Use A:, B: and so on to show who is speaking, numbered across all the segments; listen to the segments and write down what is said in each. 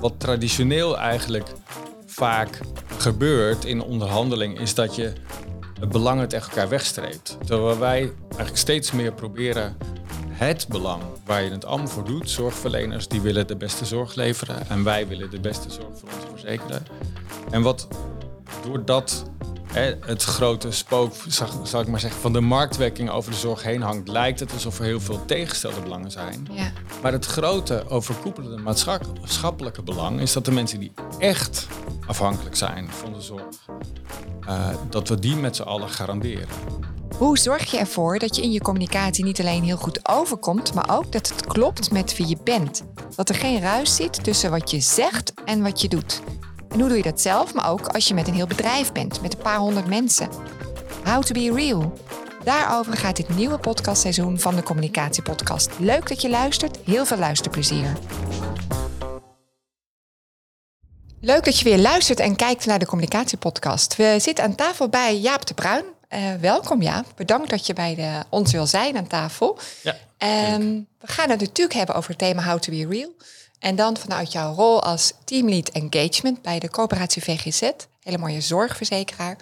A: wat traditioneel eigenlijk vaak gebeurt in onderhandeling, is dat je het belangen tegen elkaar wegstreept. Terwijl wij eigenlijk steeds meer proberen het belang waar je het allemaal voor doet. Zorgverleners die willen de beste zorg leveren en wij willen de beste zorg voor onze verzekeren. En wat doordat hè, het grote spook, zal ik maar zeggen, van de marktwerking over de zorg heen hangt, lijkt het alsof er heel veel tegenstelde belangen zijn.
B: Ja.
A: Maar het grote overkoepelende maatschappelijke belang is dat de mensen die echt afhankelijk zijn van de zorg, uh, dat we die met z'n allen garanderen.
B: Hoe zorg je ervoor dat je in je communicatie niet alleen heel goed overkomt, maar ook dat het klopt met wie je bent? Dat er geen ruis zit tussen wat je zegt en wat je doet. En hoe doe je dat zelf, maar ook als je met een heel bedrijf bent, met een paar honderd mensen? How to be real. Daarover gaat dit nieuwe podcastseizoen van de Communicatiepodcast. Leuk dat je luistert, heel veel luisterplezier. Leuk dat je weer luistert en kijkt naar de Communicatiepodcast. We zitten aan tafel bij Jaap de Bruin. Uh, welkom Jaap, bedankt dat je bij de, ons wil zijn aan tafel.
A: Ja,
B: um, we gaan het natuurlijk hebben over het thema How to be Real. En dan vanuit jouw rol als teamlead engagement bij de coöperatie VGZ, hele mooie zorgverzekeraar.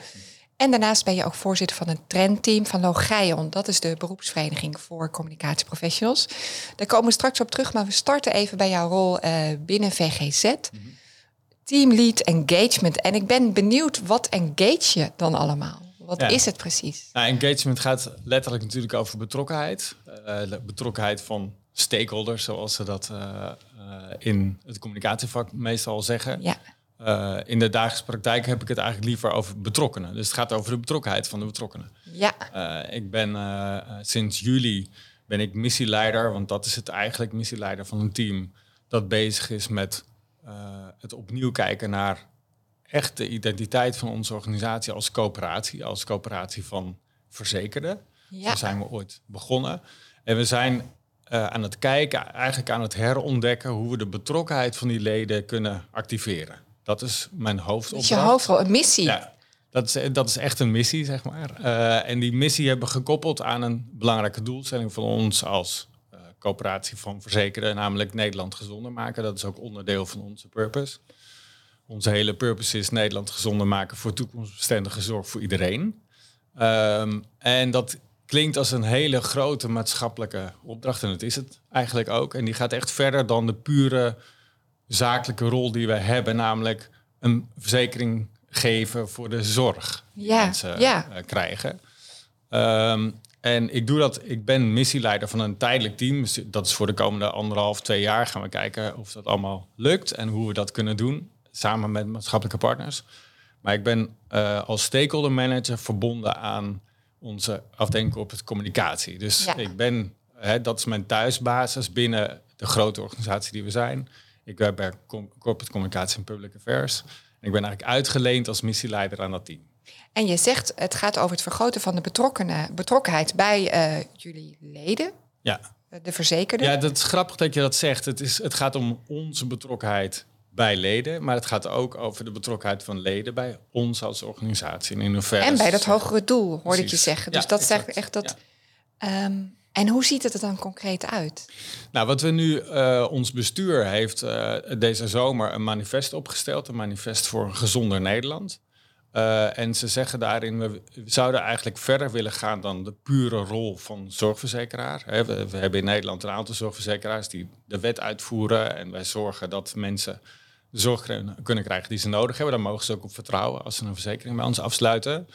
B: En daarnaast ben je ook voorzitter van een trendteam van Logeion. Dat is de beroepsvereniging voor communicatieprofessionals. Daar komen we straks op terug, maar we starten even bij jouw rol uh, binnen VGZ. Mm Teamlead engagement. En ik ben benieuwd, wat engage je dan allemaal? Wat is het precies?
A: Nou, engagement gaat letterlijk natuurlijk over betrokkenheid. Uh, betrokkenheid van stakeholders, zoals ze dat uh, uh, in het communicatievak meestal zeggen.
B: Ja.
A: Uh, in de dagelijkse praktijk heb ik het eigenlijk liever over betrokkenen. Dus het gaat over de betrokkenheid van de betrokkenen.
B: Ja.
A: ik ben sinds juli ben ik missieleider, want dat is het eigenlijk missieleider van een team dat bezig is met het opnieuw kijken naar echt de identiteit van onze organisatie als coöperatie, als coöperatie van verzekerden.
B: Ja.
A: Zo zijn we ooit begonnen. En we zijn uh, aan het kijken, eigenlijk aan het herontdekken hoe we de betrokkenheid van die leden kunnen activeren. Dat is mijn hoofdopdracht.
B: Dat is je hoofdrol, een missie.
A: Ja, dat is, dat is echt een missie, zeg maar. Uh, en die missie hebben we gekoppeld aan een belangrijke doelstelling van ons als uh, coöperatie van verzekerden, namelijk Nederland gezonder maken. Dat is ook onderdeel van onze purpose. Onze hele purpose is Nederland gezonder maken voor toekomstbestendige zorg voor iedereen. Um, en dat klinkt als een hele grote maatschappelijke opdracht. En dat is het eigenlijk ook. En die gaat echt verder dan de pure zakelijke rol die we hebben. Namelijk een verzekering geven voor de zorg die
B: ja,
A: mensen
B: ja.
A: Uh, krijgen. Um, en ik doe dat, ik ben missieleider van een tijdelijk team. Dus dat is voor de komende anderhalf, twee jaar. Gaan we kijken of dat allemaal lukt en hoe we dat kunnen doen. Samen met maatschappelijke partners. Maar ik ben uh, als stakeholder manager verbonden aan onze afdeling op het communicatie. Dus
B: Ja.
A: ik ben, hè, dat is mijn thuisbasis binnen de grote organisatie die we zijn. Ik werk bij Corporate Communicatie en Public Affairs. En ik ben eigenlijk uitgeleend als missieleider aan dat team.
B: En je zegt, het gaat over het vergroten van de betrokkenen, betrokkenheid bij eh, jullie leden,
A: Ja.
B: eh, de verzekerden.
A: ja, dat is grappig dat je dat zegt. Het, is, het gaat om onze betrokkenheid bij leden, maar het gaat ook over de betrokkenheid van leden bij ons als organisatie. En, in hoeverre
B: en bij dat hogere doel, hoorde ik je zeggen. Dus
A: Ja,
B: dat
A: exact.
B: eigenlijk echt dat.
A: Ja.
B: Ehm, en hoe ziet het er dan concreet uit?
A: Nou, wat we nu, eh, ons bestuur heeft eh, deze zomer een manifest opgesteld, een manifest voor een gezonder Nederland. Eh, en ze zeggen daarin, we, zouden eigenlijk verder willen gaan dan de pure rol van zorgverzekeraar. We, we hebben in Nederland een aantal zorgverzekeraars die de wet uitvoeren en wij zorgen dat mensen de zorg kunnen- krijgen die ze nodig hebben. Daar mogen ze ook op vertrouwen als ze een verzekering bij ons afsluiten.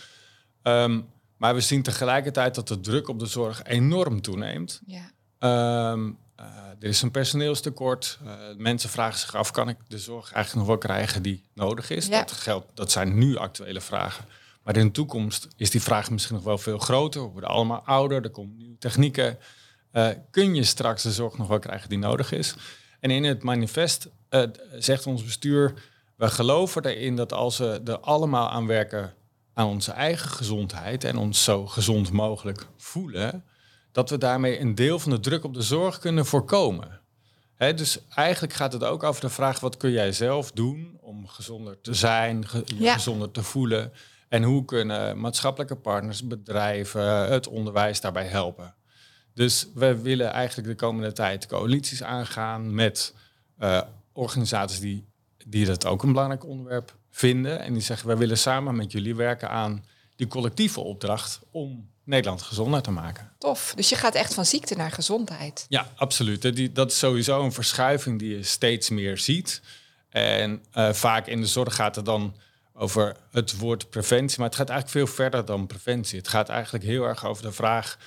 A: Ehm, maar we zien tegelijkertijd dat de druk op de zorg enorm toeneemt.
B: Ja.
A: Ehm, eh, er is een personeelstekort. Eh, mensen vragen zich af, kan ik de zorg eigenlijk nog wel krijgen die nodig is?
B: Ja.
A: Dat, geldt, dat zijn nu actuele vragen. Maar in de toekomst is die vraag misschien nog wel veel groter. We worden allemaal ouder, er komen nieuwe technieken. Eh, kun je straks de zorg nog wel krijgen die nodig is? En in het manifest eh, zegt ons bestuur... we geloven erin dat als we er allemaal aan werken... aan onze eigen gezondheid en ons zo gezond mogelijk voelen dat we daarmee een deel van de druk op de zorg kunnen voorkomen. Dus eigenlijk gaat het ook over de vraag: wat kun jij zelf doen om gezonder te zijn, ge- je
B: Ja.
A: gezonder te voelen? En hoe kunnen maatschappelijke partners, bedrijven, het onderwijs daarbij helpen? Dus we willen eigenlijk de komende tijd coalities aangaan met eh, organisaties die die dat ook een belangrijk onderwerp vinden. En die zeggen, wij willen samen met jullie werken aan die collectieve opdracht om Nederland gezonder te maken.
B: Tof. Dus je gaat echt van ziekte naar gezondheid.
A: Ja, absoluut. Die, dat is sowieso een verschuiving die je steeds meer ziet. En uh, vaak in de zorg gaat het dan over het woord preventie, maar het gaat eigenlijk veel verder dan preventie. Het gaat eigenlijk heel erg over de vraag: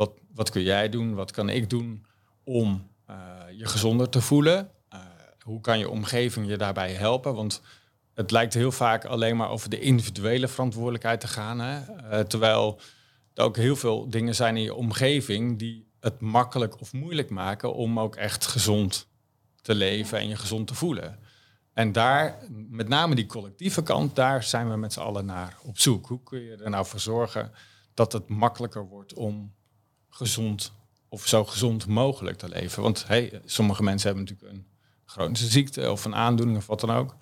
A: wat, wat kun jij doen, wat kan ik doen om uh, je gezonder te voelen? Uh, hoe kan je omgeving je daarbij helpen? Want het lijkt heel vaak alleen maar over de individuele verantwoordelijkheid te gaan. Hè? Uh, terwijl er ook heel veel dingen zijn in je omgeving die het makkelijk of moeilijk maken om ook echt gezond te leven en je gezond te voelen. En daar, met name die collectieve kant, daar zijn we met z'n allen naar op zoek. Hoe kun je er nou voor zorgen dat het makkelijker wordt om gezond of zo gezond mogelijk te leven? Want hey, sommige mensen hebben natuurlijk een chronische ziekte of een aandoening of wat dan ook.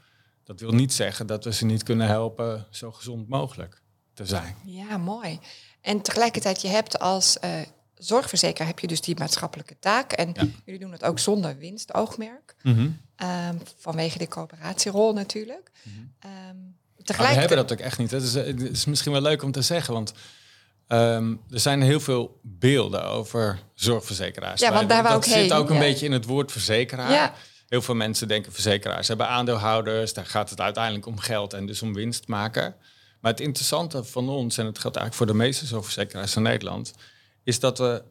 A: Dat wil niet zeggen dat we ze niet kunnen helpen zo gezond mogelijk te zijn.
B: Ja, mooi. En tegelijkertijd, je hebt als uh, zorgverzekeraar heb je dus die maatschappelijke taak. En jullie doen het ook zonder winstoogmerk. Mm vanwege de coöperatierol natuurlijk. Mm
A: -hmm. um, tegelijkertijd... we hebben dat ook echt niet. Het is, het is misschien wel leuk om te zeggen, want um, er zijn heel veel beelden over zorgverzekeraars.
B: Ja, want daar wou ik
A: zit
B: heen,
A: ook een
B: ja.
A: beetje in het woord verzekeraar.
B: Ja.
A: Heel veel mensen denken verzekeraars hebben aandeelhouders. Daar gaat het uiteindelijk om geld en dus om winst maken. Maar het interessante van ons, en het geldt eigenlijk voor de meeste zorgverzekeraars in Nederland, is dat we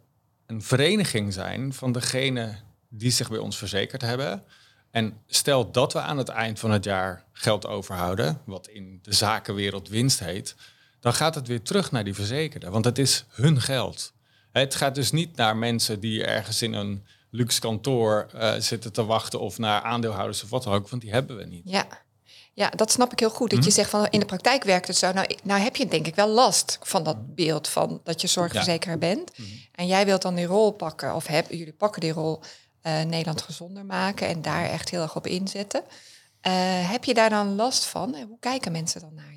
A: een vereniging zijn van degenen die zich bij ons verzekerd hebben. En stel dat we aan het eind van het jaar geld overhouden, wat in de zakenwereld winst heet, dan gaat het weer terug naar die verzekerde, want het is hun geld. Het gaat dus niet naar mensen die ergens in een luxe kantoor uh, zitten te wachten of naar aandeelhouders of wat dan ook, want die hebben we niet.
B: Ja. Ja, dat snap ik heel goed. Dat je zegt van in de praktijk werkt het zo. Nou, nou heb je denk ik wel last van dat beeld van dat je zorgverzekeraar bent. En jij wilt dan die rol pakken, of heb, jullie pakken die rol uh, Nederland gezonder maken en daar echt heel erg op inzetten. Uh, heb je daar dan last van? En hoe kijken mensen dan naar je?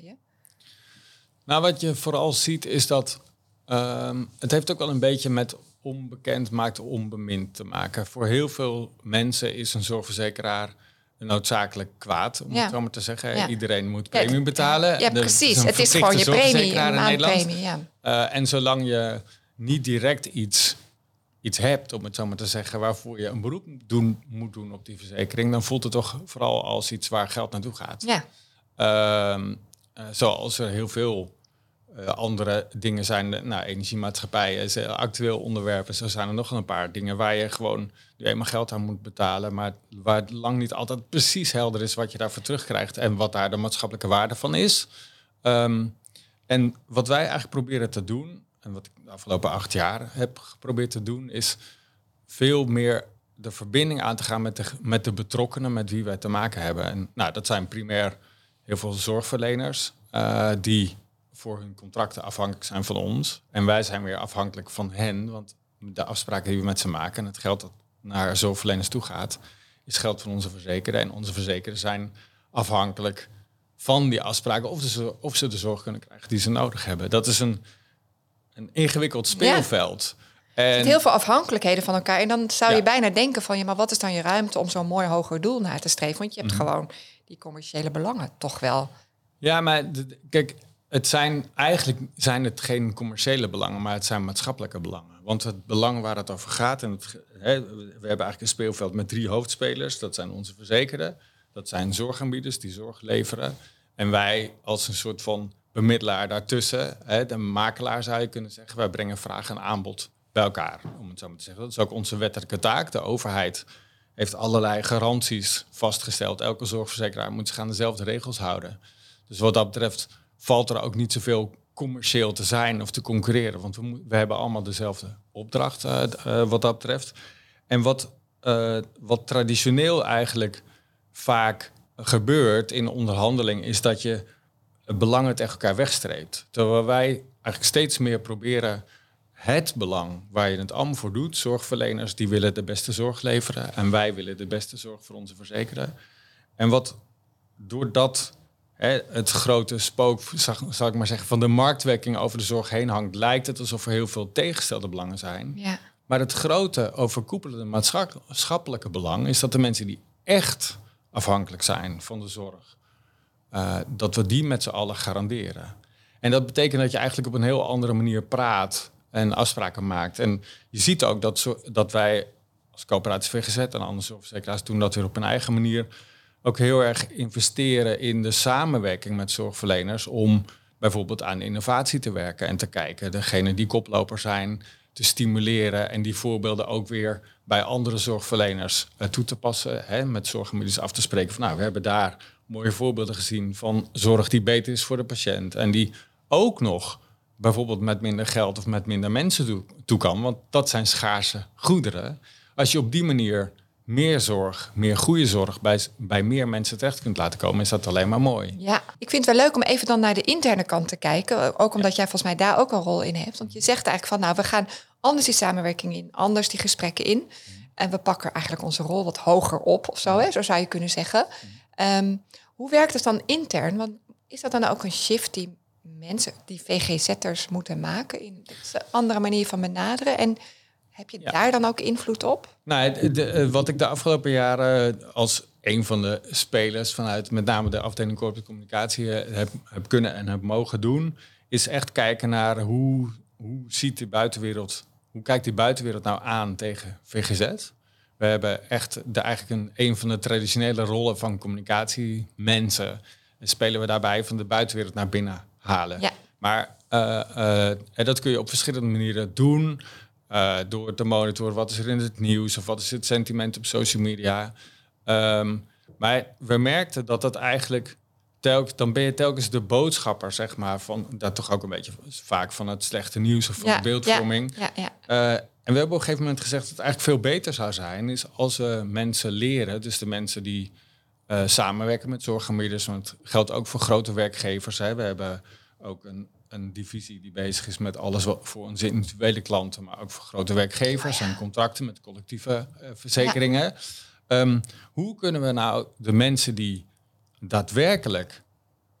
A: Nou, wat je vooral ziet is dat um, het heeft ook wel een beetje met onbekend maakt onbemind te maken. Voor heel veel mensen is een zorgverzekeraar noodzakelijk kwaad, om
B: Ja.
A: het zo maar te zeggen.
B: Ja.
A: Iedereen moet
B: Ja,
A: premie betalen.
B: Ja, precies.
A: een
B: Het is gewoon je premie, een maandpremie. Ja.
A: Uh, en zolang je niet direct iets, iets hebt, om het zo maar te zeggen, waarvoor je een beroep doen, moet doen op die verzekering, dan voelt het toch vooral als iets waar geld naartoe gaat.
B: ja.
A: Ehm, eh, zoals er heel veel eh, andere dingen zijn, eh, nou, energiemaatschappijen een actueel onderwerp. En zo zijn er nog een paar dingen waar je gewoon nu eenmaal geld aan moet betalen, maar waar het lang niet altijd precies helder is wat je daarvoor terugkrijgt en wat daar de maatschappelijke waarde van is. Ehm, en wat wij eigenlijk proberen te doen, en wat ik de afgelopen acht jaar heb geprobeerd te doen, is veel meer de verbinding aan te gaan met de, met de betrokkenen met wie wij te maken hebben. En nou, dat zijn primair heel veel zorgverleners uh, die voor hun contracten afhankelijk zijn van ons. En wij zijn weer afhankelijk van hen, want de afspraken die we met ze maken en het geld dat naar zorgverleners toe gaat, is geld van onze verzekerden. En onze verzekerden zijn afhankelijk van die afspraken of, de, of ze de zorg kunnen krijgen die ze nodig hebben. Dat is een, een ingewikkeld speelveld.
B: Er
A: En,
B: zitten heel veel afhankelijkheden van elkaar. En dan zou je
A: Ja.
B: bijna denken van... ja, maar wat is dan je ruimte om zo'n mooi hoger doel na te streven? Want je hebt
A: Mhm.
B: gewoon die commerciële belangen toch wel.
A: Ja, maar kijk, het zijn eigenlijk zijn het geen commerciële belangen, maar het zijn maatschappelijke belangen. Want het belang waar het over gaat, en het, hè, we hebben eigenlijk een speelveld met drie hoofdspelers. Dat zijn onze verzekerden, dat zijn zorgaanbieders die zorg leveren. En wij als een soort van bemiddelaar daartussen, hè, de makelaar zou je kunnen zeggen, wij brengen vraag en aanbod bij elkaar, om het zo maar te zeggen. Dat is ook onze wettelijke taak. De overheid heeft allerlei garanties vastgesteld. Elke zorgverzekeraar moet zich aan dezelfde regels houden. Dus wat dat betreft valt er ook niet zoveel commercieel te zijn of te concurreren. Want we, we hebben allemaal dezelfde opdracht eh, eh, wat dat betreft. En wat, eh, wat traditioneel eigenlijk vaak gebeurt in onderhandeling... is dat je belangen tegen elkaar wegstreept. Terwijl wij eigenlijk steeds meer proberen het belang waar je het allemaal voor doet. Zorgverleners die willen de beste zorg leveren en wij willen de beste zorg voor onze verzekerden. En wat doordat het grote spook, zal ik maar zeggen, van de marktwerking over de zorg heen hangt, lijkt het alsof er heel veel tegenstelde belangen zijn.
B: Ja.
A: Maar het grote overkoepelende maatschappelijke belang is dat de mensen die echt afhankelijk zijn van de zorg, uh, dat we die met z'n allen garanderen. En dat betekent dat je eigenlijk op een heel andere manier praat en afspraken maakt. En je ziet ook dat, zo, dat wij als coöperatie VGZ en andere zorgverzekeraars doen dat weer op een eigen manier ook heel erg investeren in de samenwerking met zorgverleners om bijvoorbeeld aan innovatie te werken en te kijken. Degene die koploper zijn, te stimuleren en die voorbeelden ook weer bij andere zorgverleners uh, toe te passen. Hè, met zorgmedisch af te spreken van nou, we hebben daar mooie voorbeelden gezien van zorg die beter is voor de patiënt. En die ook nog bijvoorbeeld met minder geld of met minder mensen toe kan. Want dat zijn schaarse goederen. Als je op die manier meer zorg, meer goede zorg bij, bij meer mensen terecht kunt laten komen, is dat alleen maar mooi.
B: Ja, ik vind het wel leuk om even dan naar de interne kant te kijken. Ook omdat jij volgens mij daar ook een rol in hebt. Want je zegt eigenlijk van nou, we gaan anders die samenwerking in, anders die gesprekken in. En we pakken eigenlijk onze rol wat hoger op of zo, hè? zo zou je kunnen zeggen. Ehm, hoe werkt het dan intern? Want is dat dan ook een shift die mensen, die VGZ'ers moeten maken in een andere manier van benaderen? En heb je daar dan ook invloed op?
A: Nou, de, eh, wat ik de afgelopen jaren als een van de spelers vanuit met name de afdeling corporate communicatie eh, heb, heb kunnen en heb mogen doen, is echt kijken naar hoe, hoe ziet de buitenwereld, hoe kijkt die buitenwereld nou aan tegen VGZ? We hebben echt de, eigenlijk een, een van de traditionele rollen van communicatie mensen. En spelen we daarbij van de buitenwereld naar binnen halen. Ja. Maar uh, dat kun je op verschillende manieren doen. Uh, door te monitoren wat is er in het nieuws of wat is het sentiment op social media. Um, maar we merkten dat dat eigenlijk telk, dan ben je telkens de boodschapper, zeg maar, van dat toch ook een beetje vaak van het slechte nieuws of van de beeldvorming. Ja, ja, uh, en we hebben op een gegeven moment gezegd dat het eigenlijk veel beter zou zijn, is als we mensen leren, dus de mensen die uh, samenwerken met zorgaanbieders, want het geldt ook voor grote werkgevers. Hè. We hebben ook een een divisie die bezig is met alles wat voor onze individuele klanten, maar ook voor grote werkgevers en contracten met collectieve uh, verzekeringen. Ehm, hoe kunnen we nou de mensen die daadwerkelijk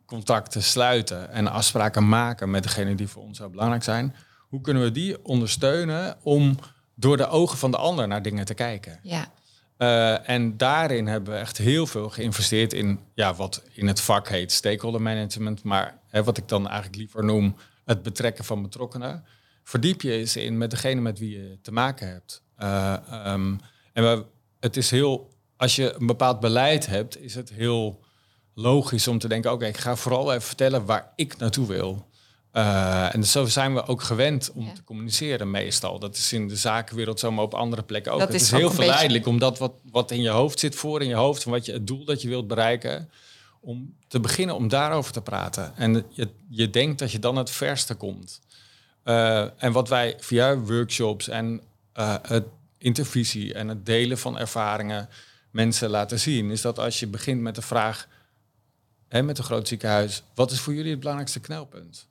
A: contacten sluiten en afspraken maken met degene die voor ons zo belangrijk zijn, hoe kunnen we die ondersteunen om door de ogen van de ander naar dingen te kijken? Ja. Uh, en daarin hebben we echt heel veel geïnvesteerd in ja, wat in het vak heet stakeholder management, maar hè, wat ik dan eigenlijk liever noem het betrekken van betrokkenen. Verdiep je eens in met degene met wie je te maken hebt. Uh, um, en we, het is heel, als je een bepaald beleid hebt, is het heel logisch om te denken: oké, ik ga vooral even vertellen waar ik naartoe wil. Uh, en zo zijn we ook gewend om te communiceren meestal. Dat is in de zakenwereld zo, maar op andere plekken ook. Dat het is, heel verleidelijk, omdat wat, wat in je hoofd zit voor in je hoofd... en wat je, het doel dat je wilt bereiken... om te beginnen om daarover te praten. En je, je denkt dat je dan het verste komt. Uh, en wat wij via workshops en uh, het intervisie... en het delen van ervaringen mensen laten zien... is dat als je begint met de vraag... Hè, met een groot ziekenhuis... wat is voor jullie het belangrijkste knelpunt?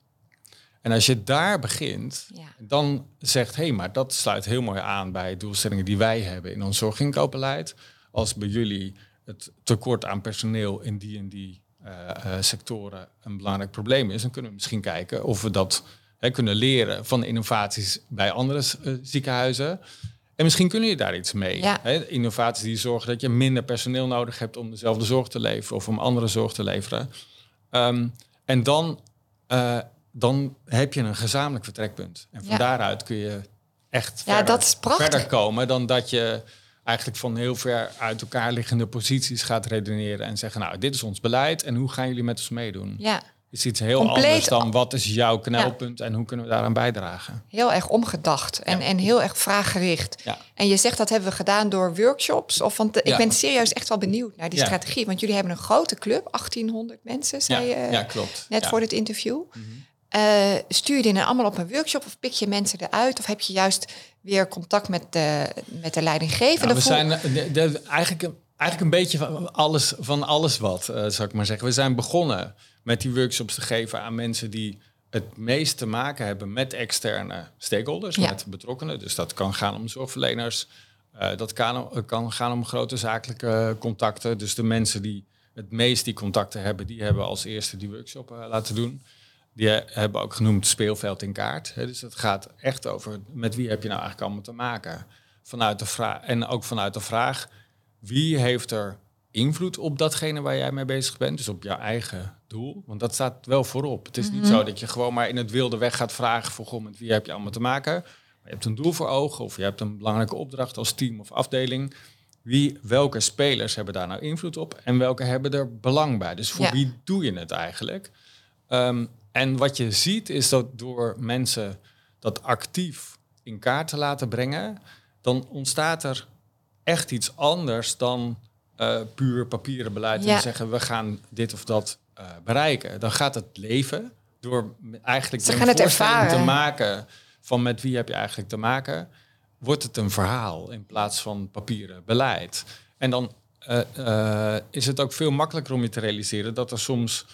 A: En als je daar begint, dan zegt, hé, hey, maar dat sluit heel mooi aan bij doelstellingen die wij hebben in ons zorginkoopbeleid. Als bij jullie het tekort aan personeel in die en die uh, uh, sectoren een belangrijk probleem is, dan kunnen we misschien kijken of we dat hè, kunnen leren van innovaties bij andere uh, ziekenhuizen. En misschien kunnen je daar iets mee. Ja. Hè? Innovaties die zorgen dat je minder personeel nodig hebt om dezelfde zorg te leveren of om andere zorg te leveren. Um, en dan dan heb je een gezamenlijk vertrekpunt. En van daaruit kun je echt ja, verder, dat is verder komen dan dat je eigenlijk van heel ver uit elkaar liggende posities gaat redeneren en zeggen, nou, dit is ons beleid en hoe gaan jullie met ons meedoen? Ja. Is iets heel anders dan wat is jouw knelpunt en hoe kunnen we daaraan bijdragen?
B: Heel erg omgedacht en, en heel erg vraaggericht. Ja. En je zegt dat hebben we gedaan door workshops. Of want ik ben serieus echt wel benieuwd naar die strategie. Want jullie hebben een grote club, 1800 mensen, zei je ja, klopt. net voor dit interview. Mm uh, stuur je die dan allemaal op een workshop of pik je mensen eruit? Of heb je juist weer contact met de, met de leidinggevende? Nou,
A: we zijn eh, de, de, eigenlijk, eigenlijk een beetje van alles, van alles wat, uh, zou ik maar zeggen. We zijn begonnen met die workshops te geven aan mensen die het meest te maken hebben met externe stakeholders, met betrokkenen. Dus dat kan gaan om zorgverleners, uh, dat kan, kan gaan om grote zakelijke contacten. Dus de mensen die het meest die contacten hebben, die hebben als eerste die workshop laten doen. Die hebben ook genoemd speelveld in kaart. Dus het gaat echt over met wie heb je nou eigenlijk allemaal te maken. Vanuit de vraag, en ook vanuit de vraag, wie heeft er invloed op datgene waar jij mee bezig bent? Dus op jouw eigen doel? Want dat staat wel voorop. Het is niet zo dat je gewoon maar in het wilde weg gaat vragen... voor goh, met wie heb je allemaal te maken? Maar je hebt een doel voor ogen of je hebt een belangrijke opdracht als team of afdeling. Wie, welke spelers hebben daar nou invloed op en welke hebben er belang bij? Dus voor
B: Ja.
A: wie doe je het eigenlijk? Ehm, en wat je ziet is dat door mensen dat actief in kaart te laten brengen, dan ontstaat er echt iets anders dan eh, puur papieren beleid.
B: Ja.
A: En zeggen we gaan dit of dat eh, bereiken. Dan gaat het leven door eigenlijk
B: Ze gaan het
A: te maken van met wie heb je eigenlijk te maken, wordt het een verhaal in plaats van papieren beleid. En dan eh, is het ook veel makkelijker om je te realiseren dat er soms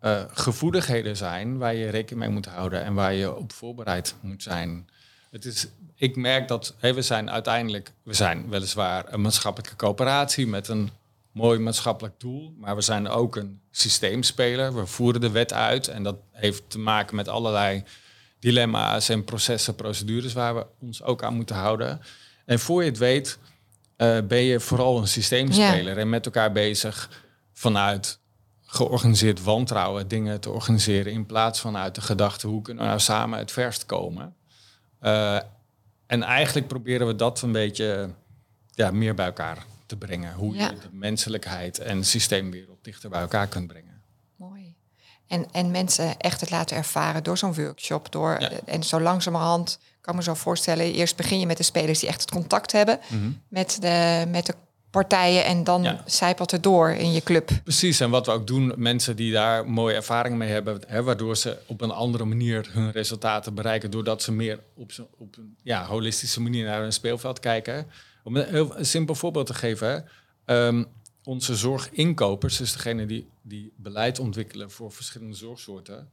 A: eh, gevoeligheden zijn waar je rekening mee moet houden en waar je op voorbereid moet zijn. Het is, ik merk dat we zijn uiteindelijk, we zijn weliswaar een maatschappelijke coöperatie met een mooi maatschappelijk doel, maar we zijn ook een systeemspeler. We voeren de wet uit en dat heeft te maken met allerlei dilemma's en processen, procedures waar we ons ook aan moeten houden. En voor je het weet, eh, ben je vooral een systeemspeler en met elkaar bezig vanuit georganiseerd wantrouwen dingen te organiseren in plaats van uit de gedachte hoe kunnen we nou samen het verst komen. Eh, en eigenlijk proberen we dat een beetje ja, meer bij elkaar te brengen. Hoe
B: Ja.
A: je de menselijkheid en systeemwereld dichter bij elkaar kunt brengen.
B: Mooi. En, en mensen echt het laten ervaren door zo'n workshop. Door,
A: Ja.
B: En zo langzamerhand, kan me zo voorstellen... eerst begin je met de spelers die echt het contact hebben...
A: Mhm.
B: met, de, met de partijen en dan
A: Ja.
B: zijpelt het door in je club.
A: Precies, en wat we ook doen, mensen die daar mooie ervaring mee hebben, hè, waardoor ze op een andere manier hun resultaten bereiken, doordat ze meer op, op een ja, holistische manier naar hun speelveld kijken. Om een heel een simpel voorbeeld te geven, ehm, onze zorginkopers, dus degene die, die beleid ontwikkelen voor verschillende zorgsoorten,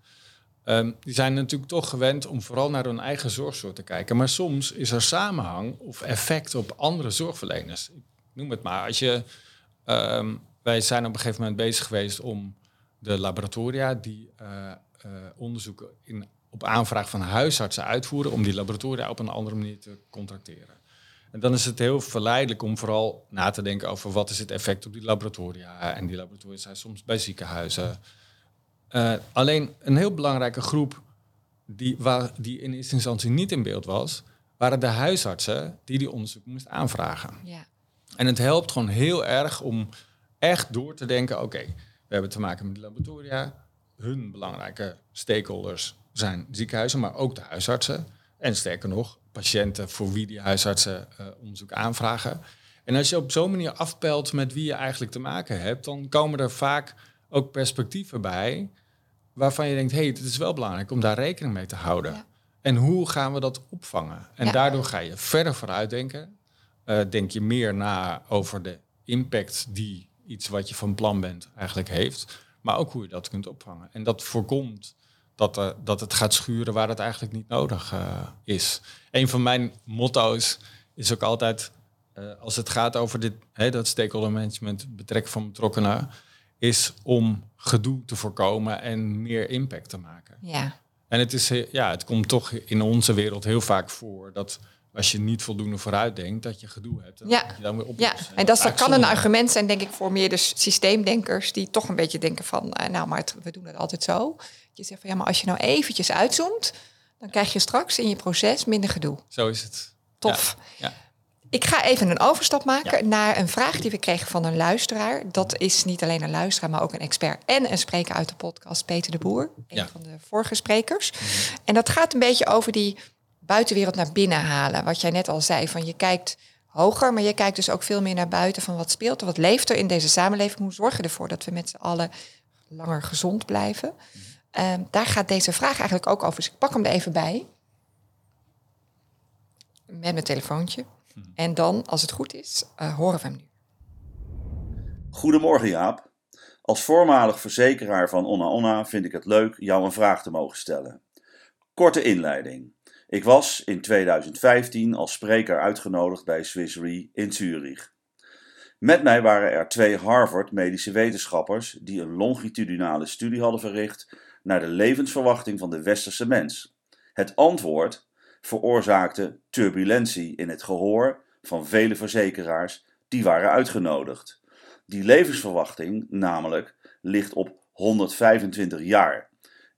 A: ehm, die zijn natuurlijk toch gewend om vooral naar hun eigen zorgsoort te kijken. Maar soms is er samenhang of effect op andere zorgverleners. Noem het maar. Als je Ehm, wij zijn op een gegeven moment bezig geweest om de laboratoria die eh, onderzoeken in, op aanvraag van huisartsen uitvoeren, om die laboratoria op een andere manier te contracteren. En dan is het heel verleidelijk om vooral na te denken over wat is het effect op die laboratoria. En die laboratoria zijn soms bij ziekenhuizen. Eh, alleen een heel belangrijke groep die, waar, die in eerste instantie niet in beeld was, waren de huisartsen die die onderzoek moesten aanvragen.
B: Ja.
A: En het helpt gewoon heel erg om echt door te denken: oké, we hebben te maken met laboratoria. Hun belangrijke stakeholders zijn ziekenhuizen, maar ook de huisartsen. En sterker nog, patiënten voor wie die huisartsen eh, onderzoek aanvragen. En als je op zo'n manier afpelt met wie je eigenlijk te maken hebt, dan komen er vaak ook perspectieven bij waarvan je denkt: hé, hey, het is wel belangrijk om daar rekening mee te houden.
B: Ja.
A: En hoe gaan we dat opvangen? En
B: Ja.
A: daardoor ga je verder vooruit Eh, denk je meer na over de impact die iets wat je van plan bent eigenlijk heeft. Maar ook hoe je dat kunt opvangen. En dat voorkomt dat, er, dat het gaat schuren waar het eigenlijk niet nodig eh, is. Een van mijn motto's is ook altijd, als het gaat over dit, hè, dat stakeholder management, betrekken van betrokkenen, is om gedoe te voorkomen en meer impact te maken.
B: ja.
A: En het, is, ja, het komt toch in onze wereld heel vaak voor dat als je niet voldoende vooruit denkt, dat je gedoe hebt. En
B: Ja.
A: dat je dan weer
B: Ja,
A: oplost.
B: en dat, dat kan een argument zijn, denk ik, voor meer de systeemdenkers die toch een beetje denken van, eh, nou, maar het- we doen het altijd zo. Je zegt van ja, maar als je nou eventjes uitzoomt, dan krijg je straks in je proces minder gedoe.
A: Zo is het.
B: Tof.
A: Ja.
B: Ik ga even een overstap maken
A: Ja.
B: naar een vraag die we kregen van een luisteraar. Dat is niet alleen een luisteraar, maar ook een expert en een spreker uit de podcast, Peter de Boer, een
A: Ja.
B: van de vorige sprekers. En dat gaat een beetje over die buitenwereld naar binnen halen. Wat jij net al zei, van je kijkt hoger, maar je kijkt dus ook veel meer naar buiten van wat speelt er, wat leeft er in deze samenleving. Hoe zorgen we ervoor dat we met z'n allen langer gezond blijven? Ehm, daar gaat deze vraag eigenlijk ook over. Dus ik pak hem er even bij. Met mijn telefoontje. En dan, als het goed is, eh, horen we hem nu.
C: Goedemorgen Jaap. Als voormalig verzekeraar van Onna Onna vind ik het leuk jou een vraag te mogen stellen. Korte inleiding. Ik was in 2015 als spreker uitgenodigd bij Swiss Re in Zurich. Met mij waren er twee Harvard medische wetenschappers die een longitudinale studie hadden verricht naar de levensverwachting van de westerse mens. Het antwoord veroorzaakte turbulentie in het gehoor van vele verzekeraars die waren uitgenodigd. Die levensverwachting namelijk ligt op 125 jaar.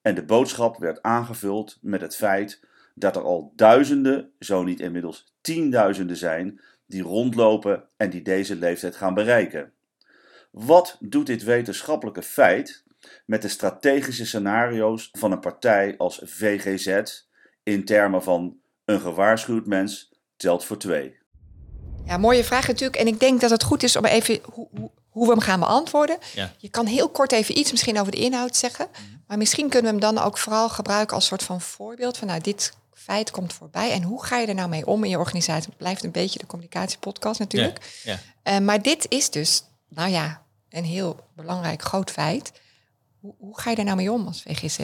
C: En de boodschap werd aangevuld met het feit dat er al duizenden, zo niet inmiddels tienduizenden zijn, die rondlopen en die deze leeftijd gaan bereiken. Wat doet dit wetenschappelijke feit met de strategische scenario's van een partij als VGZ in termen van een gewaarschuwd mens telt voor twee?
B: Ja, mooie vraag natuurlijk. En ik denk dat het goed is om even hoe, hoe, hoe we hem gaan beantwoorden.
A: Ja.
B: Je kan heel kort even iets misschien over de inhoud zeggen. Maar misschien kunnen we hem dan ook vooral gebruiken als soort van voorbeeld. Van nou, dit feit komt voorbij. En hoe ga je er nou mee om in je organisatie? Het blijft een beetje de communicatiepodcast natuurlijk.
A: Ja, ja.
B: Eh, maar dit is dus, nou ja, een heel belangrijk groot feit. Hoe, hoe ga je er nou mee om als VGZ?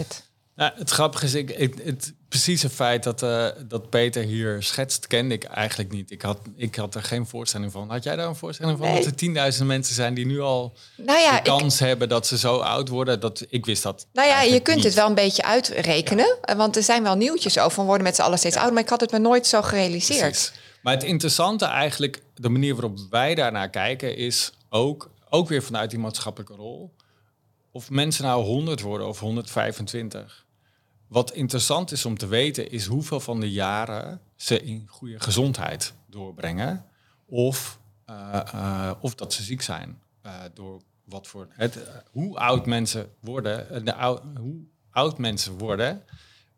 A: Nou, het grappige is, ik, ik, het precieze feit dat, eh, dat Peter hier schetst, kende ik eigenlijk niet. Ik had, ik had er geen voorstelling van. Had jij daar een voorstelling van?
B: Nee.
A: Dat er tienduizend mensen zijn die nu al
B: Nou ja,
A: de
B: ik,
A: kans hebben dat ze zo oud worden. Dat, ik wist dat
B: nou ja je kunt
A: niet.
B: het wel een beetje uitrekenen. eh, Want er zijn wel nieuwtjes over. We worden met z'n allen steeds ouder. Maar ik had het me nooit zo gerealiseerd.
A: Precies. Maar het interessante eigenlijk, de manier waarop wij daarnaar kijken, is ook, ook weer vanuit die maatschappelijke rol. Of mensen nou 100 worden of 125. Wat interessant is om te weten, is hoeveel van de jaren ze in goede gezondheid doorbrengen. Of, eh, eh, of dat ze ziek zijn. Eh, door wat voor. Het, hoe oud mensen worden, de hoe oud mensen worden,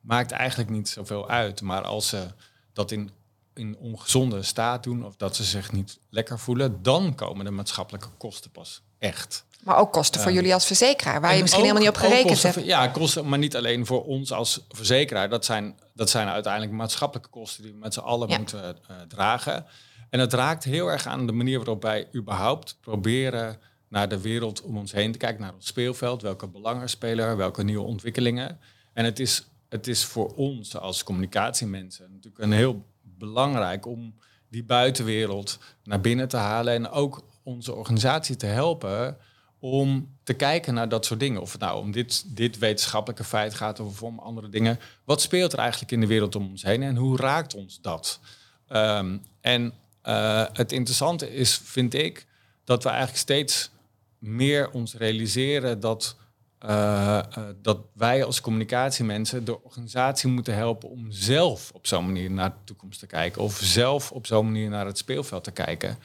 A: maakt eigenlijk niet zoveel uit. Maar als ze dat in, in ongezonde staat doen of dat ze zich niet lekker voelen, dan komen de maatschappelijke kosten pas echt.
B: Maar ook kosten voor jullie als verzekeraar. Waar je
A: En
B: misschien
A: ook-
B: helemaal niet op gerekend hebt.
A: voor- ja, kosten, maar niet alleen voor ons als verzekeraar. Dat zijn, dat zijn uiteindelijk maatschappelijke kosten die we met z'n allen
B: Ja.
A: moeten eh, dragen. En het raakt heel erg aan de manier waarop wij überhaupt proberen naar de wereld om ons heen te kijken, naar ons speelveld, welke belangen spelen welke nieuwe ontwikkelingen. En het is, het is voor ons als communicatiemensen natuurlijk een heel belangrijk om die buitenwereld naar binnen te halen en ook onze organisatie te helpen om te kijken naar dat soort dingen. Of het nou om dit, dit wetenschappelijke feit gaat of om andere dingen. Wat speelt er eigenlijk in de wereld om ons heen en hoe raakt ons dat? Ehm, en eh, het interessante is, vind ik, dat we eigenlijk steeds meer ons realiseren dat, eh, eh, dat wij als communicatiemensen de organisatie moeten helpen om zelf op zo'n manier naar de toekomst te kijken. Of zelf op zo'n manier naar het speelveld te kijken.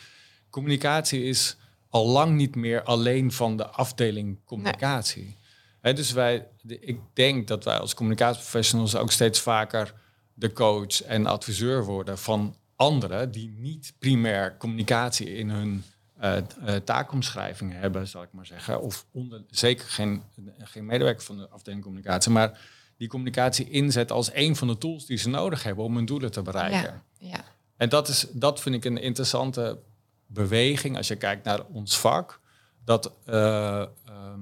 A: Communicatie is al lang niet meer alleen van de afdeling communicatie. Dus wij, de- ik denk dat wij als communicatieprofessionals ook steeds vaker de coach en adviseur worden van anderen die niet primair communicatie in hun eh, eh, taakomschrijving hebben, zal ik maar zeggen. Of onder, zeker geen, geen medewerker van de afdeling communicatie, maar die communicatie inzet als een van de tools die ze nodig hebben om hun doelen te bereiken.
B: Ja, ja.
A: En dat, is, dat vind ik een interessante beweging als je kijkt naar ons vak. Dat eh, ehm,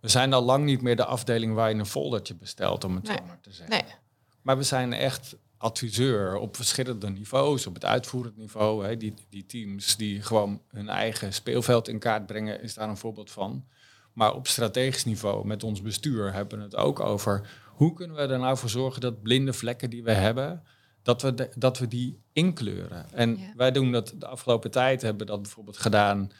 A: we zijn al lang niet meer de afdeling waar je een foldertje bestelt, om het
B: Nee.
A: zo maar te zeggen.
B: Nee.
A: Maar we zijn echt adviseur op verschillende niveaus, op het uitvoerend niveau. Hè. Die, die teams die gewoon hun eigen speelveld in kaart brengen, is daar een voorbeeld van. Maar op strategisch niveau met ons bestuur hebben we het ook over hoe kunnen we er nou voor zorgen dat blinde vlekken die we hebben, dat we, de- dat we die inkleuren. En
B: Ja.
A: wij doen dat de afgelopen tijd, hebben we dat bijvoorbeeld gedaan.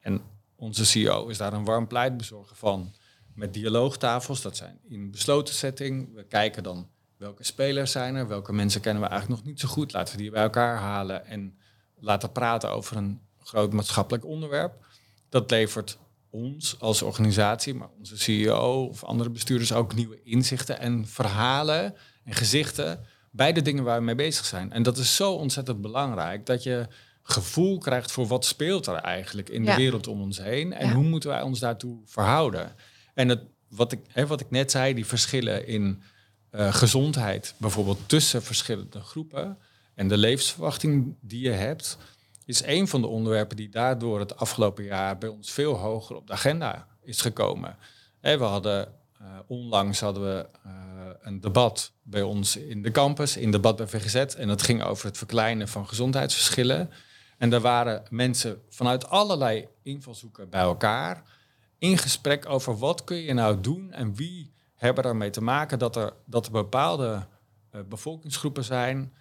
A: En onze CEO is daar een warm pleitbezorger van. Met dialoogtafels, dat zijn in besloten setting. We kijken dan welke spelers zijn er, welke mensen kennen we eigenlijk nog niet zo goed. Laten we die bij elkaar halen en laten praten over een groot maatschappelijk onderwerp. Dat levert ons als organisatie, maar onze CEO of andere bestuurders ook nieuwe inzichten en verhalen en gezichten bij de dingen waar we mee bezig zijn. En dat is zo ontzettend belangrijk dat je gevoel krijgt voor wat speelt er eigenlijk in
B: Ja.
A: de wereld om ons heen en
B: Ja.
A: hoe moeten wij ons daartoe verhouden. En het, wat, ik, hè, wat ik net zei, die verschillen in eh, gezondheid, bijvoorbeeld tussen verschillende groepen en de levensverwachting die je hebt, is een van de onderwerpen die daardoor het afgelopen jaar bij ons veel hoger op de agenda is gekomen. Hè, we hadden eh, onlangs hadden we eh, een debat bij ons in de campus, in debat bij VGZ, en dat ging over het verkleinen van gezondheidsverschillen. En daar waren mensen vanuit allerlei invalshoeken bij elkaar in gesprek over wat kun je nou doen en wie hebben ermee te maken dat er, dat er bepaalde eh, bevolkingsgroepen zijn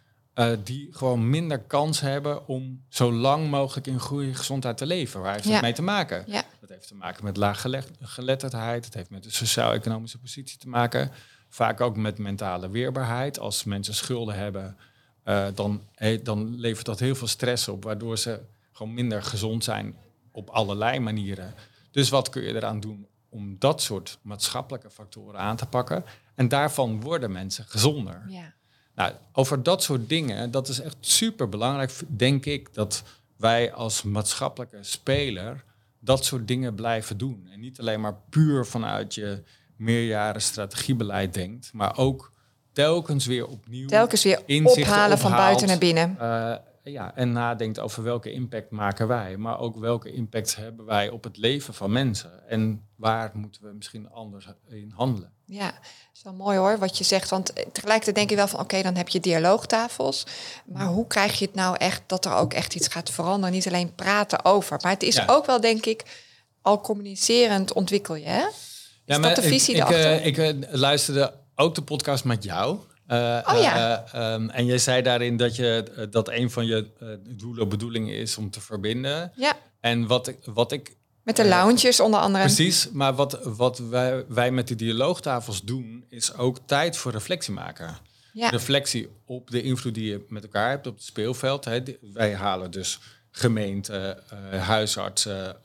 A: die gewoon minder kans hebben om zo lang mogelijk in goede gezondheid te leven. Waar heeft
B: Ja.
A: het mee te maken?
B: Ja.
A: Heeft te maken met laaggeletterdheid. Het heeft met de sociaal-economische positie te maken. Vaak ook met mentale weerbaarheid. Als mensen schulden hebben, uh, dan, dan levert dat heel veel stress op, waardoor ze gewoon minder gezond zijn op allerlei manieren. Dus wat kun je eraan doen om dat soort maatschappelijke factoren aan te pakken? En daarvan worden mensen gezonder. Ja. Nou, over dat soort dingen, dat is echt super belangrijk, denk ik, dat wij als maatschappelijke speler dat soort dingen blijven doen. En niet alleen maar puur vanuit je meerjaren strategiebeleid denkt, maar ook telkens weer opnieuw.
B: Telkens weer ophalen van buiten naar binnen. Uh,
A: ja, en nadenkt over welke impact maken wij, maar ook welke impact hebben wij op het leven van mensen en waar moeten we misschien anders in handelen.
B: Ja, dat is wel mooi hoor wat je zegt, want tegelijkertijd denk je wel van oké, dan heb je dialoogtafels, maar hoe krijg je het nou echt dat er ook echt iets gaat veranderen, niet alleen praten over, maar het is ook wel denk ik al communicerend ontwikkel je, hè? Is ja, maar dat de visie
A: ik, ik, ik, ik luisterde ook de podcast met jou.
B: Uh, oh ja.
A: Uh, um, en jij zei daarin dat, je, dat een van je doelen, bedoelingen is om te verbinden.
B: Ja.
A: En wat ik, wat ik
B: met de lounges onder andere.
A: Precies, maar wat, wat wij, wij met de dialoogtafels doen, is ook tijd voor reflectie maken. Ja. Reflectie op de invloed die je met elkaar hebt op het speelveld. Hè. Wij halen dus gemeenten, huisartsen,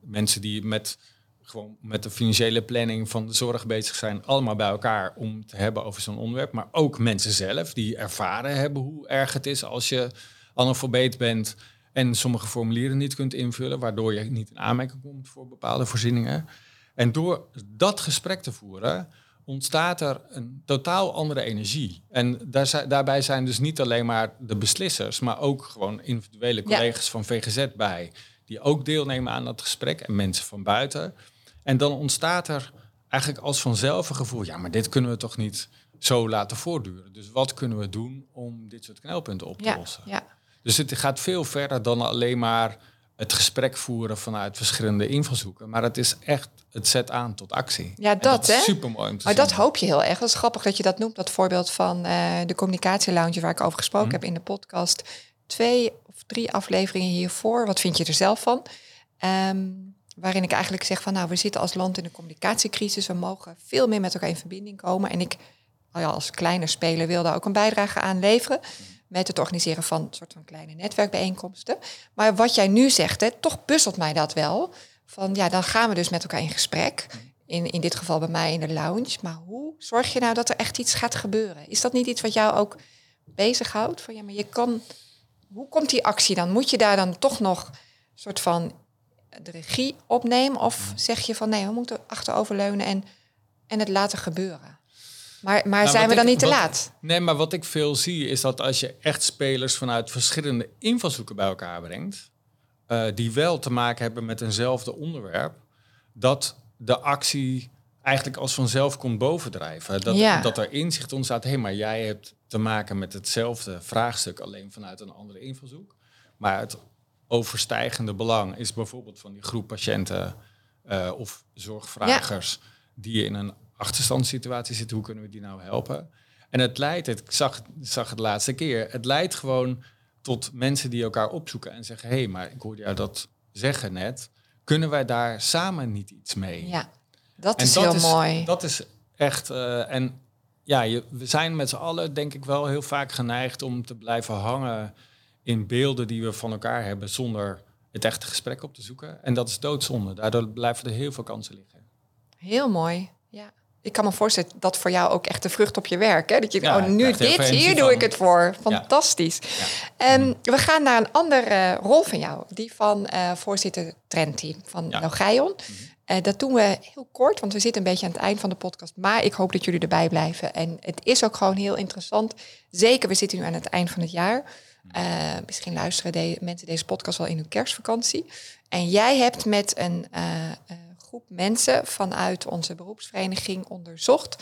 A: mensen die met gewoon met de financiële planning van de zorg bezig zijn, allemaal bij elkaar om te hebben over zo'n onderwerp. Maar ook mensen zelf die ervaren hebben hoe erg het is als je analfabeet bent en sommige formulieren niet kunt invullen, waardoor je niet in aanmerking komt voor bepaalde voorzieningen. En door dat gesprek te voeren, ontstaat er een totaal andere energie. En daar, daarbij zijn dus niet alleen maar de beslissers, maar ook gewoon individuele collega's van VGZ bij, die ook deelnemen aan dat gesprek en mensen van buiten. En dan ontstaat er eigenlijk als vanzelf een gevoel, ja, maar dit kunnen we toch niet zo laten voortduren. Dus wat kunnen we doen om dit soort knelpunten op te lossen?
B: Ja.
A: Dus het gaat veel verder dan alleen maar het gesprek voeren vanuit verschillende invalshoeken. Maar het is echt, het zet aan tot actie.
B: Ja, dat, hè?
A: Super mooi.
B: Maar dat hoop je heel erg. Dat is grappig dat je dat noemt. Dat voorbeeld van uh, de communicatielounge waar ik over gesproken mhm. heb in de podcast. Twee of drie afleveringen hiervoor. Wat vind je er zelf van? Um, waarin ik eigenlijk zeg van nou, we zitten als land in een communicatiecrisis, we mogen veel meer met elkaar in verbinding komen. En ik nou als kleine speler wil daar ook een bijdrage aan leveren met het organiseren van een soort van kleine netwerkbijeenkomsten. Maar wat jij nu zegt, hè, toch puzzelt mij dat wel. Van ja, dan gaan we dus met elkaar in gesprek. In, in dit geval bij mij in de lounge. Maar hoe zorg je nou dat er echt iets gaat gebeuren? Is dat niet iets wat jou ook bezighoudt? Van ja, maar je kan. Hoe komt die actie dan? Moet je daar dan toch nog soort van de regie opneem? Of zeg je van nee, we moeten achteroverleunen en, en het laten gebeuren? Maar, maar nou, zijn we dan niet te laat?
A: Nee, maar wat ik veel zie is dat als je echt spelers vanuit verschillende invalshoeken bij elkaar brengt, uh, die wel te maken hebben met eenzelfde onderwerp, dat de actie eigenlijk als vanzelf komt bovendrijven. Dat, ja. dat er inzicht ontstaat, hé, hey, maar jij hebt te maken met hetzelfde vraagstuk, alleen vanuit een andere invalshoek. Maar het overstijgende belang is bijvoorbeeld van die groep patiënten uh, of zorgvragers die in een achterstandssituatie zitten. Hoe kunnen we die nou helpen? En het leidt, ik zag, zag het de laatste keer, het leidt gewoon tot mensen die elkaar opzoeken en zeggen: hé, hey, maar ik hoorde jou dat zeggen net. Kunnen wij daar samen niet iets mee?
B: Ja, dat is heel mooi.
A: Dat is echt. Uh, en ja, je, we zijn met z'n allen, denk ik, wel heel vaak geneigd om te blijven hangen in beelden die we van elkaar hebben zonder het echte gesprek op te zoeken. En dat is doodzonde. Daardoor blijven er heel veel kansen liggen.
B: Heel mooi. Ja. Ik kan me voorstellen dat voor jou ook echt de vrucht op je werk. Hè? Dat je, ja, oh, nu dit, hier doe ik het voor. Fantastisch. Ja. Um, we gaan naar een andere rol van jou. Die van uh, voorzitter trendteam van ja. Logion. Uh, dat doen we heel kort, want we zitten een beetje aan het eind van de podcast. Maar ik hoop dat jullie erbij blijven. En het is ook gewoon heel interessant. Zeker, we zitten nu aan het eind van het jaar. Uh, misschien luisteren de, mensen deze podcast wel in hun kerstvakantie. En jij hebt met een uh, groep mensen vanuit onze beroepsvereniging onderzocht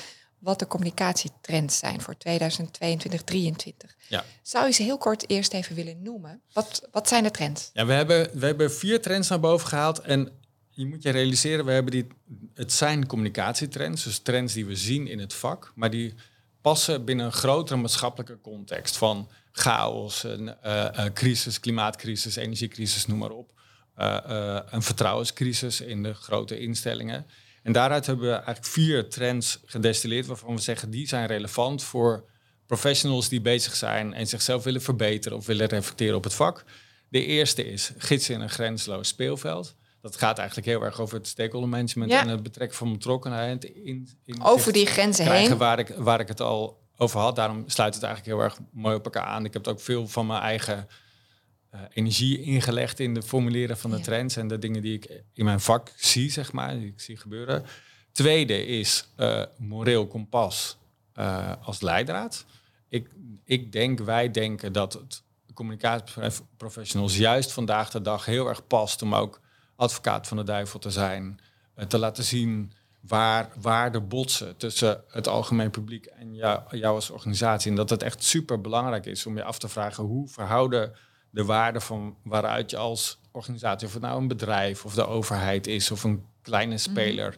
B: wat de communicatietrends zijn voor 2022 2023 Ja. Zou je ze heel kort eerst even willen noemen? Wat, wat zijn de trends?
A: Ja, we hebben, we hebben vier trends naar boven gehaald. En je moet je realiseren, we hebben die, het zijn communicatietrends, dus trends die we zien in het vak, maar die passen binnen een grotere maatschappelijke context van chaos, een, uh, crisis, klimaatcrisis, energiecrisis, noem maar op. eh, eh, een vertrouwenscrisis in de grote instellingen. En daaruit hebben we eigenlijk vier trends gedestilleerd waarvan we zeggen die zijn relevant voor professionals die bezig zijn en zichzelf willen verbeteren of willen reflecteren op het vak. De eerste is gidsen in een grensloos speelveld. Dat gaat eigenlijk heel erg over het stakeholder management
B: Ja.
A: en het betrekken van betrokkenheid. In, in
B: Over die grenzen
A: krijgen
B: heen.
A: waar ik, waar ik het al over had. Daarom sluit het eigenlijk heel erg mooi op elkaar aan. Ik heb ook veel van mijn eigen eh, energie ingelegd in het formuleren van de
B: Ja.
A: trends en de dingen die ik in mijn vak zie, zeg maar, die ik zie gebeuren. Tweede is eh, moreel kompas eh, als leidraad. Ik, ik denk, wij denken dat het communicatieprofessionals juist vandaag de dag heel erg past om ook advocaat van de duivel te zijn. te laten zien waar, waar de botsen tussen het algemeen publiek en jou, jou als organisatie. En dat het echt super belangrijk is om je af te vragen hoe verhouden de waarden van waaruit je als organisatie, of het nou een bedrijf of de overheid is of een kleine speler,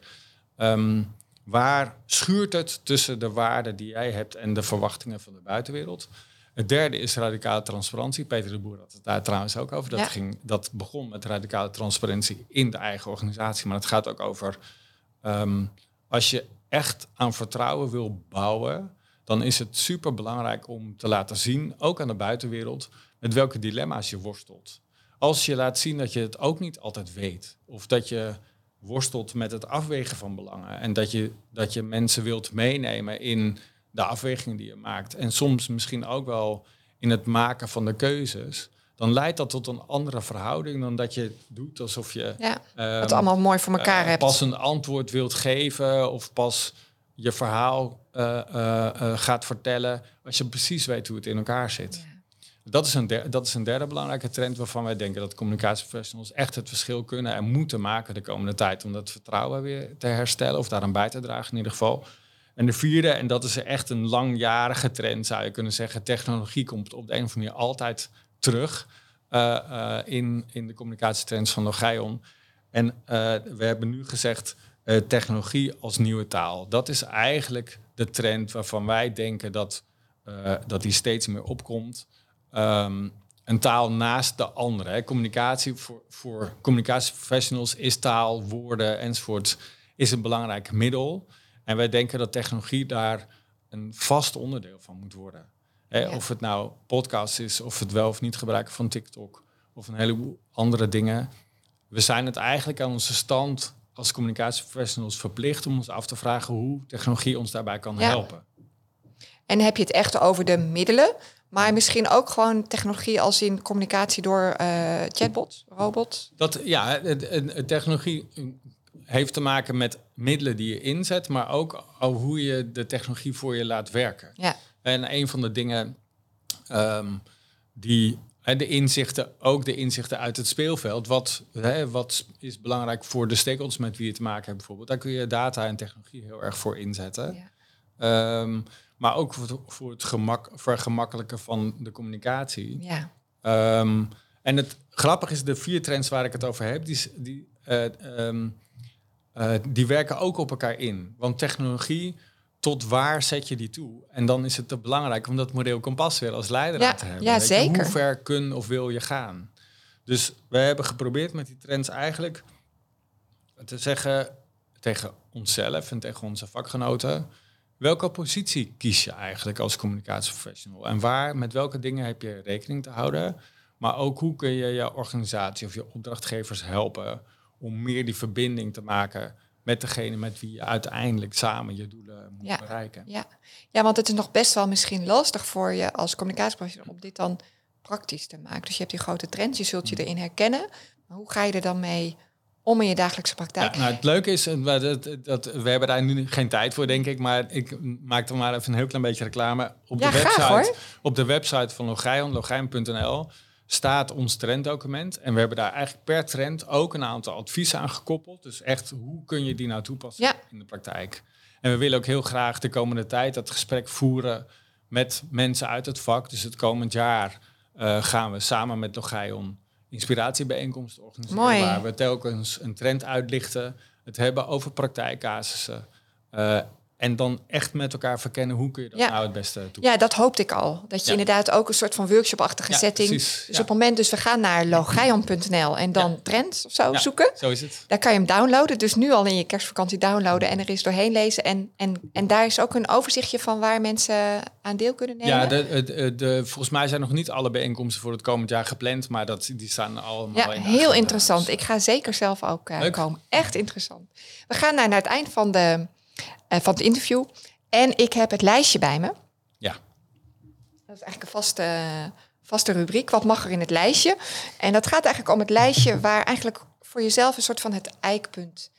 A: ehm, waar schuurt het tussen de waarden die jij hebt en de verwachtingen van de buitenwereld? Het derde is radicale transparantie. Peter de Boer had het daar trouwens ook over. Dat,
B: Ja.
A: ging, dat begon met radicale transparantie in de eigen organisatie. Maar het gaat ook over ehm, als je echt aan vertrouwen wil bouwen, dan is het super belangrijk om te laten zien, ook aan de buitenwereld, met welke dilemma's je worstelt. Als je laat zien dat je het ook niet altijd weet, of dat je worstelt met het afwegen van belangen en dat je, dat je mensen wilt meenemen in de afwegingen die je maakt en soms misschien ook wel in het maken van de keuzes, dan leidt dat tot een andere verhouding dan dat je doet alsof je
B: Ja,
A: ehm,
B: het allemaal mooi voor elkaar
A: eh,
B: hebt.
A: pas een antwoord wilt geven of pas je verhaal eh, eh, gaat vertellen als je precies weet hoe het in elkaar zit.
B: Ja.
A: Dat, is een dat is een derde belangrijke trend waarvan wij denken dat communicatieprofessionals echt het verschil kunnen en moeten maken de komende tijd om dat vertrouwen weer te herstellen of daaraan bij te dragen in ieder geval. En de vierde, en dat is echt een langjarige trend zou je kunnen zeggen, technologie komt op de een of andere manier altijd terug eh, eh, in, in de communicatietrends van Logion. En eh, we hebben nu gezegd technologie als nieuwe taal. Dat is eigenlijk de trend waarvan wij denken dat, dat die steeds meer opkomt. Ehm, een taal naast de andere. Communicatie voor, voor communicatieprofessionals is taal, woorden enzovoort is een belangrijk middel. En wij denken dat technologie daar een vast onderdeel van moet worden. Hè,
B: Ja.
A: Of het nou podcast is, of het wel of niet gebruiken van TikTok, of een heleboel andere dingen. We zijn het eigenlijk aan onze stand als communicatieprofessionals verplicht om ons af te vragen hoe technologie ons daarbij kan
B: Ja.
A: helpen.
B: En heb je het echt over de middelen, maar misschien ook gewoon technologie als in communicatie door eh chatbots, robots.
A: Dat, ja, technologie heeft te maken met middelen die je inzet, maar ook hoe je de technologie voor je laat werken.
B: Ja,
A: En een van de dingen ehm, die de inzichten, ook de inzichten uit het speelveld, wat, hè, wat is belangrijk voor de stakeholders met wie je te maken hebt bijvoorbeeld. Daar kun je data en technologie heel erg voor inzetten.
B: ja.
A: Ehm, maar ook voor het, voor het gemak, vergemakkelijken van de communicatie.
B: ja.
A: Ehm, en het grappige is, de vier trends waar ik het over heb, die, die, eh, eh, die werken ook op elkaar in. Want technologie, tot waar zet je die toe? En dan is het te belangrijk om dat model kompas weer als leider
B: Ja,
A: te hebben.
B: ja, zeker.
A: Hoe ver kun of wil je gaan? Dus we hebben geprobeerd met die trends eigenlijk te zeggen tegen onszelf en tegen onze vakgenoten. Welke positie kies je eigenlijk als communicatieprofessional? En waar, met welke dingen heb je rekening te houden? Maar ook hoe kun je je organisatie of je opdrachtgevers helpen om meer die verbinding te maken met degene met wie je uiteindelijk samen je doelen
B: Ja.
A: bereiken.
B: Ja. ja, want het is nog best wel misschien lastig voor je als communicatieprofessional om dit dan praktisch te maken. Dus je hebt die grote trends, je zult je erin herkennen. Maar hoe ga je er dan mee om in je dagelijkse praktijk?
A: Ja, nou, het leuke is, eh, dat, dat, dat- we hebben daar nu geen tijd voor, denk ik. Maar ik maak er maar even een heel klein beetje reclame. Op
B: Ja,
A: de website, op de website van Logion, logion.nl, staat ons trenddocument. En we hebben daar eigenlijk per trend ook een aantal adviezen aan gekoppeld. Dus echt, hoe kun je die nou toepassen
B: Ja.
A: in de praktijk? En we willen ook heel graag de komende tijd dat gesprek voeren met mensen uit het vak. Dus het komend jaar eh, gaan we samen met Logion inspiratiebijeenkomsten organiseren.
B: Mooi.
A: Waar we telkens een trend uitlichten. Het hebben over praktijkcasussen. eh, En dan echt met elkaar verkennen hoe kun je dat
B: Ja.
A: nou het beste toepassen.
B: Ja, dat hoopte ik al. Dat je
A: Ja.
B: inderdaad ook een soort van workshop-achtige
A: Ja,
B: setting.
A: precies,
B: Dus
A: ja.
B: op het moment, dus we gaan naar logion.nl en dan trends of zo
A: Ja,
B: zoeken.
A: Zo is het.
B: Daar kan je hem downloaden. Dus nu al in je kerstvakantie downloaden en er eens doorheen lezen. En, en, en daar is ook een overzichtje van waar mensen aan deel kunnen nemen.
A: Ja, de, de, de, volgens mij zijn nog niet alle bijeenkomsten voor het komend jaar gepland, maar dat, die staan allemaal
B: Ja,
A: in de
B: heel
A: agenda.
B: interessant.
A: Dus,
B: Ik ga zeker zelf ook eh, komen. Echt interessant. We gaan naar, naar het eind van, de, eh, van het interview. En ik heb het lijstje bij me.
A: Ja.
B: Dat is eigenlijk een vaste, vaste rubriek. Wat mag er in het lijstje? En dat gaat eigenlijk om het lijstje waar eigenlijk voor jezelf een soort van het eikpunt,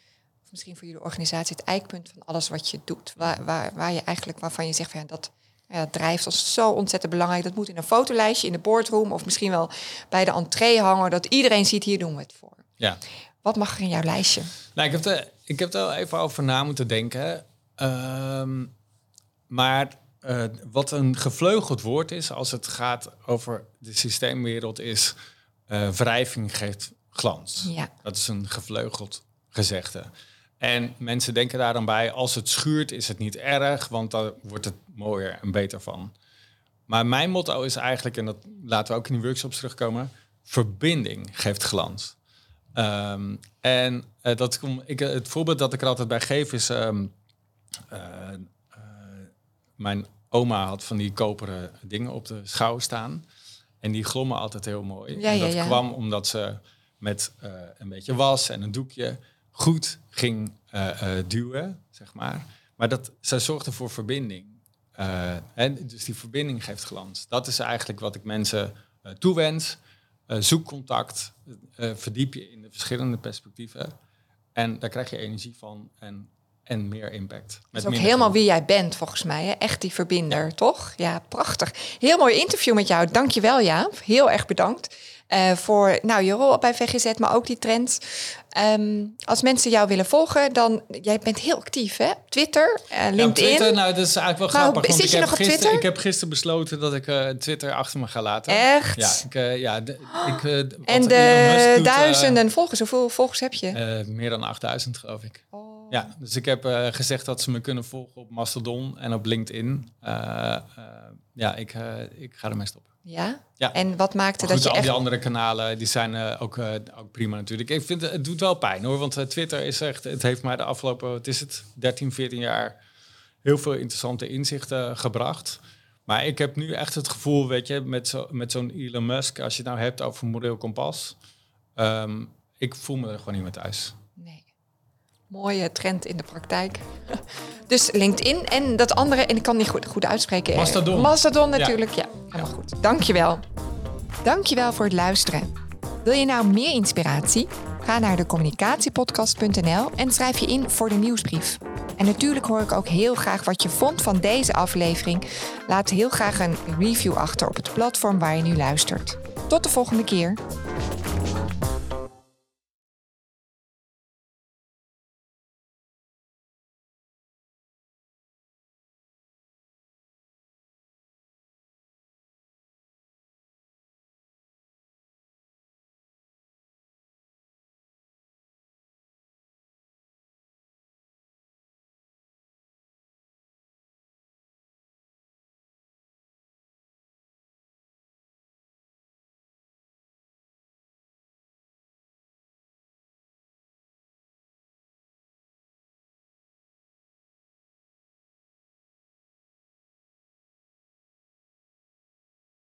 B: of misschien voor jullie organisatie, het eikpunt van alles wat je doet. Waar, waar, waar je eigenlijk, waarvan je zegt van ja, dat, ja, dat drijft ons zo ontzettend belangrijk. Dat moet in een fotolijstje in de boardroom of misschien wel bij de entree hangen, dat iedereen ziet hier doen we het voor.
A: Ja.
B: Wat mag er in jouw lijstje?
A: Nou, ik heb, er, ik heb er wel even over na moeten denken. Ehm, maar eh, wat een gevleugeld woord is als het gaat over de systeemwereld is eh, wrijving geeft glans.
B: Ja.
A: Dat is een gevleugeld gezegde. En mensen denken daar dan bij, als het schuurt is het niet erg, want dan wordt het mooier en beter van. Maar mijn motto is eigenlijk, en dat laten we ook in die workshops terugkomen, verbinding geeft glans. Ehm, en eh, dat kom, ik, het voorbeeld dat ik er altijd bij geef is, ehm, eh, eh, mijn oma had van die koperen dingen op de schouw staan. En die glommen altijd heel mooi.
B: Ja,
A: en dat
B: ja.
A: kwam omdat ze met eh, een beetje was en een doekje goed ging eh, eh, duwen, zeg maar. Maar dat, zij zorgde voor verbinding. Eh, en dus die verbinding geeft glans. Dat is eigenlijk wat ik mensen eh, toewens. Eh, zoek contact, eh, verdiep je in de verschillende perspectieven. En daar krijg je energie van en, en meer impact.
B: Dat is ook helemaal wie jij bent, volgens mij. Hè? Echt die verbinder, toch? Ja, prachtig. Heel mooi interview met jou. Dankjewel, Jaap. Heel erg bedankt. eh, voor nou, je rol bij VGZ, maar ook die trends. Ehm, als mensen jou willen volgen, dan... Jij bent heel actief, hè? Twitter,
A: Ja, op
B: LinkedIn.
A: Twitter, nou, dat is eigenlijk wel grappig.
B: zit
A: ik
B: je
A: heb
B: nog op
A: gister-
B: Twitter?
A: Ik heb gisteren besloten dat ik eh, Twitter achter me ga laten.
B: Echt?
A: Ja, ik, ja de- ik, wat
B: en de
A: doet,
B: duizenden volgers, hoeveel volgers heb je?
A: meer dan 8000, geloof ik.
B: Oh.
A: Ja, dus ik heb eh, gezegd dat ze me kunnen volgen op Mastodon en op LinkedIn. Eh, eh, ja, ik, ik ga ermee stoppen.
B: Ja?
A: Ja.
B: En wat maakte dat je
A: al
B: echt...
A: die andere kanalen die zijn ook, ook prima natuurlijk. Ik vind het, doet wel pijn hoor, want Twitter is echt, het heeft mij de afgelopen, wat is het, 13, 14 jaar heel veel interessante inzichten gebracht. Maar ik heb nu echt het gevoel, weet je, met, zo, met zo'n Elon Musk, als je het nou hebt over moreel kompas, ehm, ik voel me er gewoon niet meer thuis.
B: Nee. Mooie trend in de praktijk. Dus LinkedIn en dat andere, en ik kan niet goed, goed uitspreken.
A: Mastodon.
B: Mastodon natuurlijk, ja. Helemaal goed. Dankjewel. Dankjewel voor het luisteren. Wil je nou meer inspiratie? Ga naar de communicatiepodcast.nl en schrijf je in voor de nieuwsbrief. En natuurlijk hoor ik ook heel graag wat je vond van deze aflevering. Laat heel graag een review achter op het platform waar je nu luistert. Tot de volgende keer.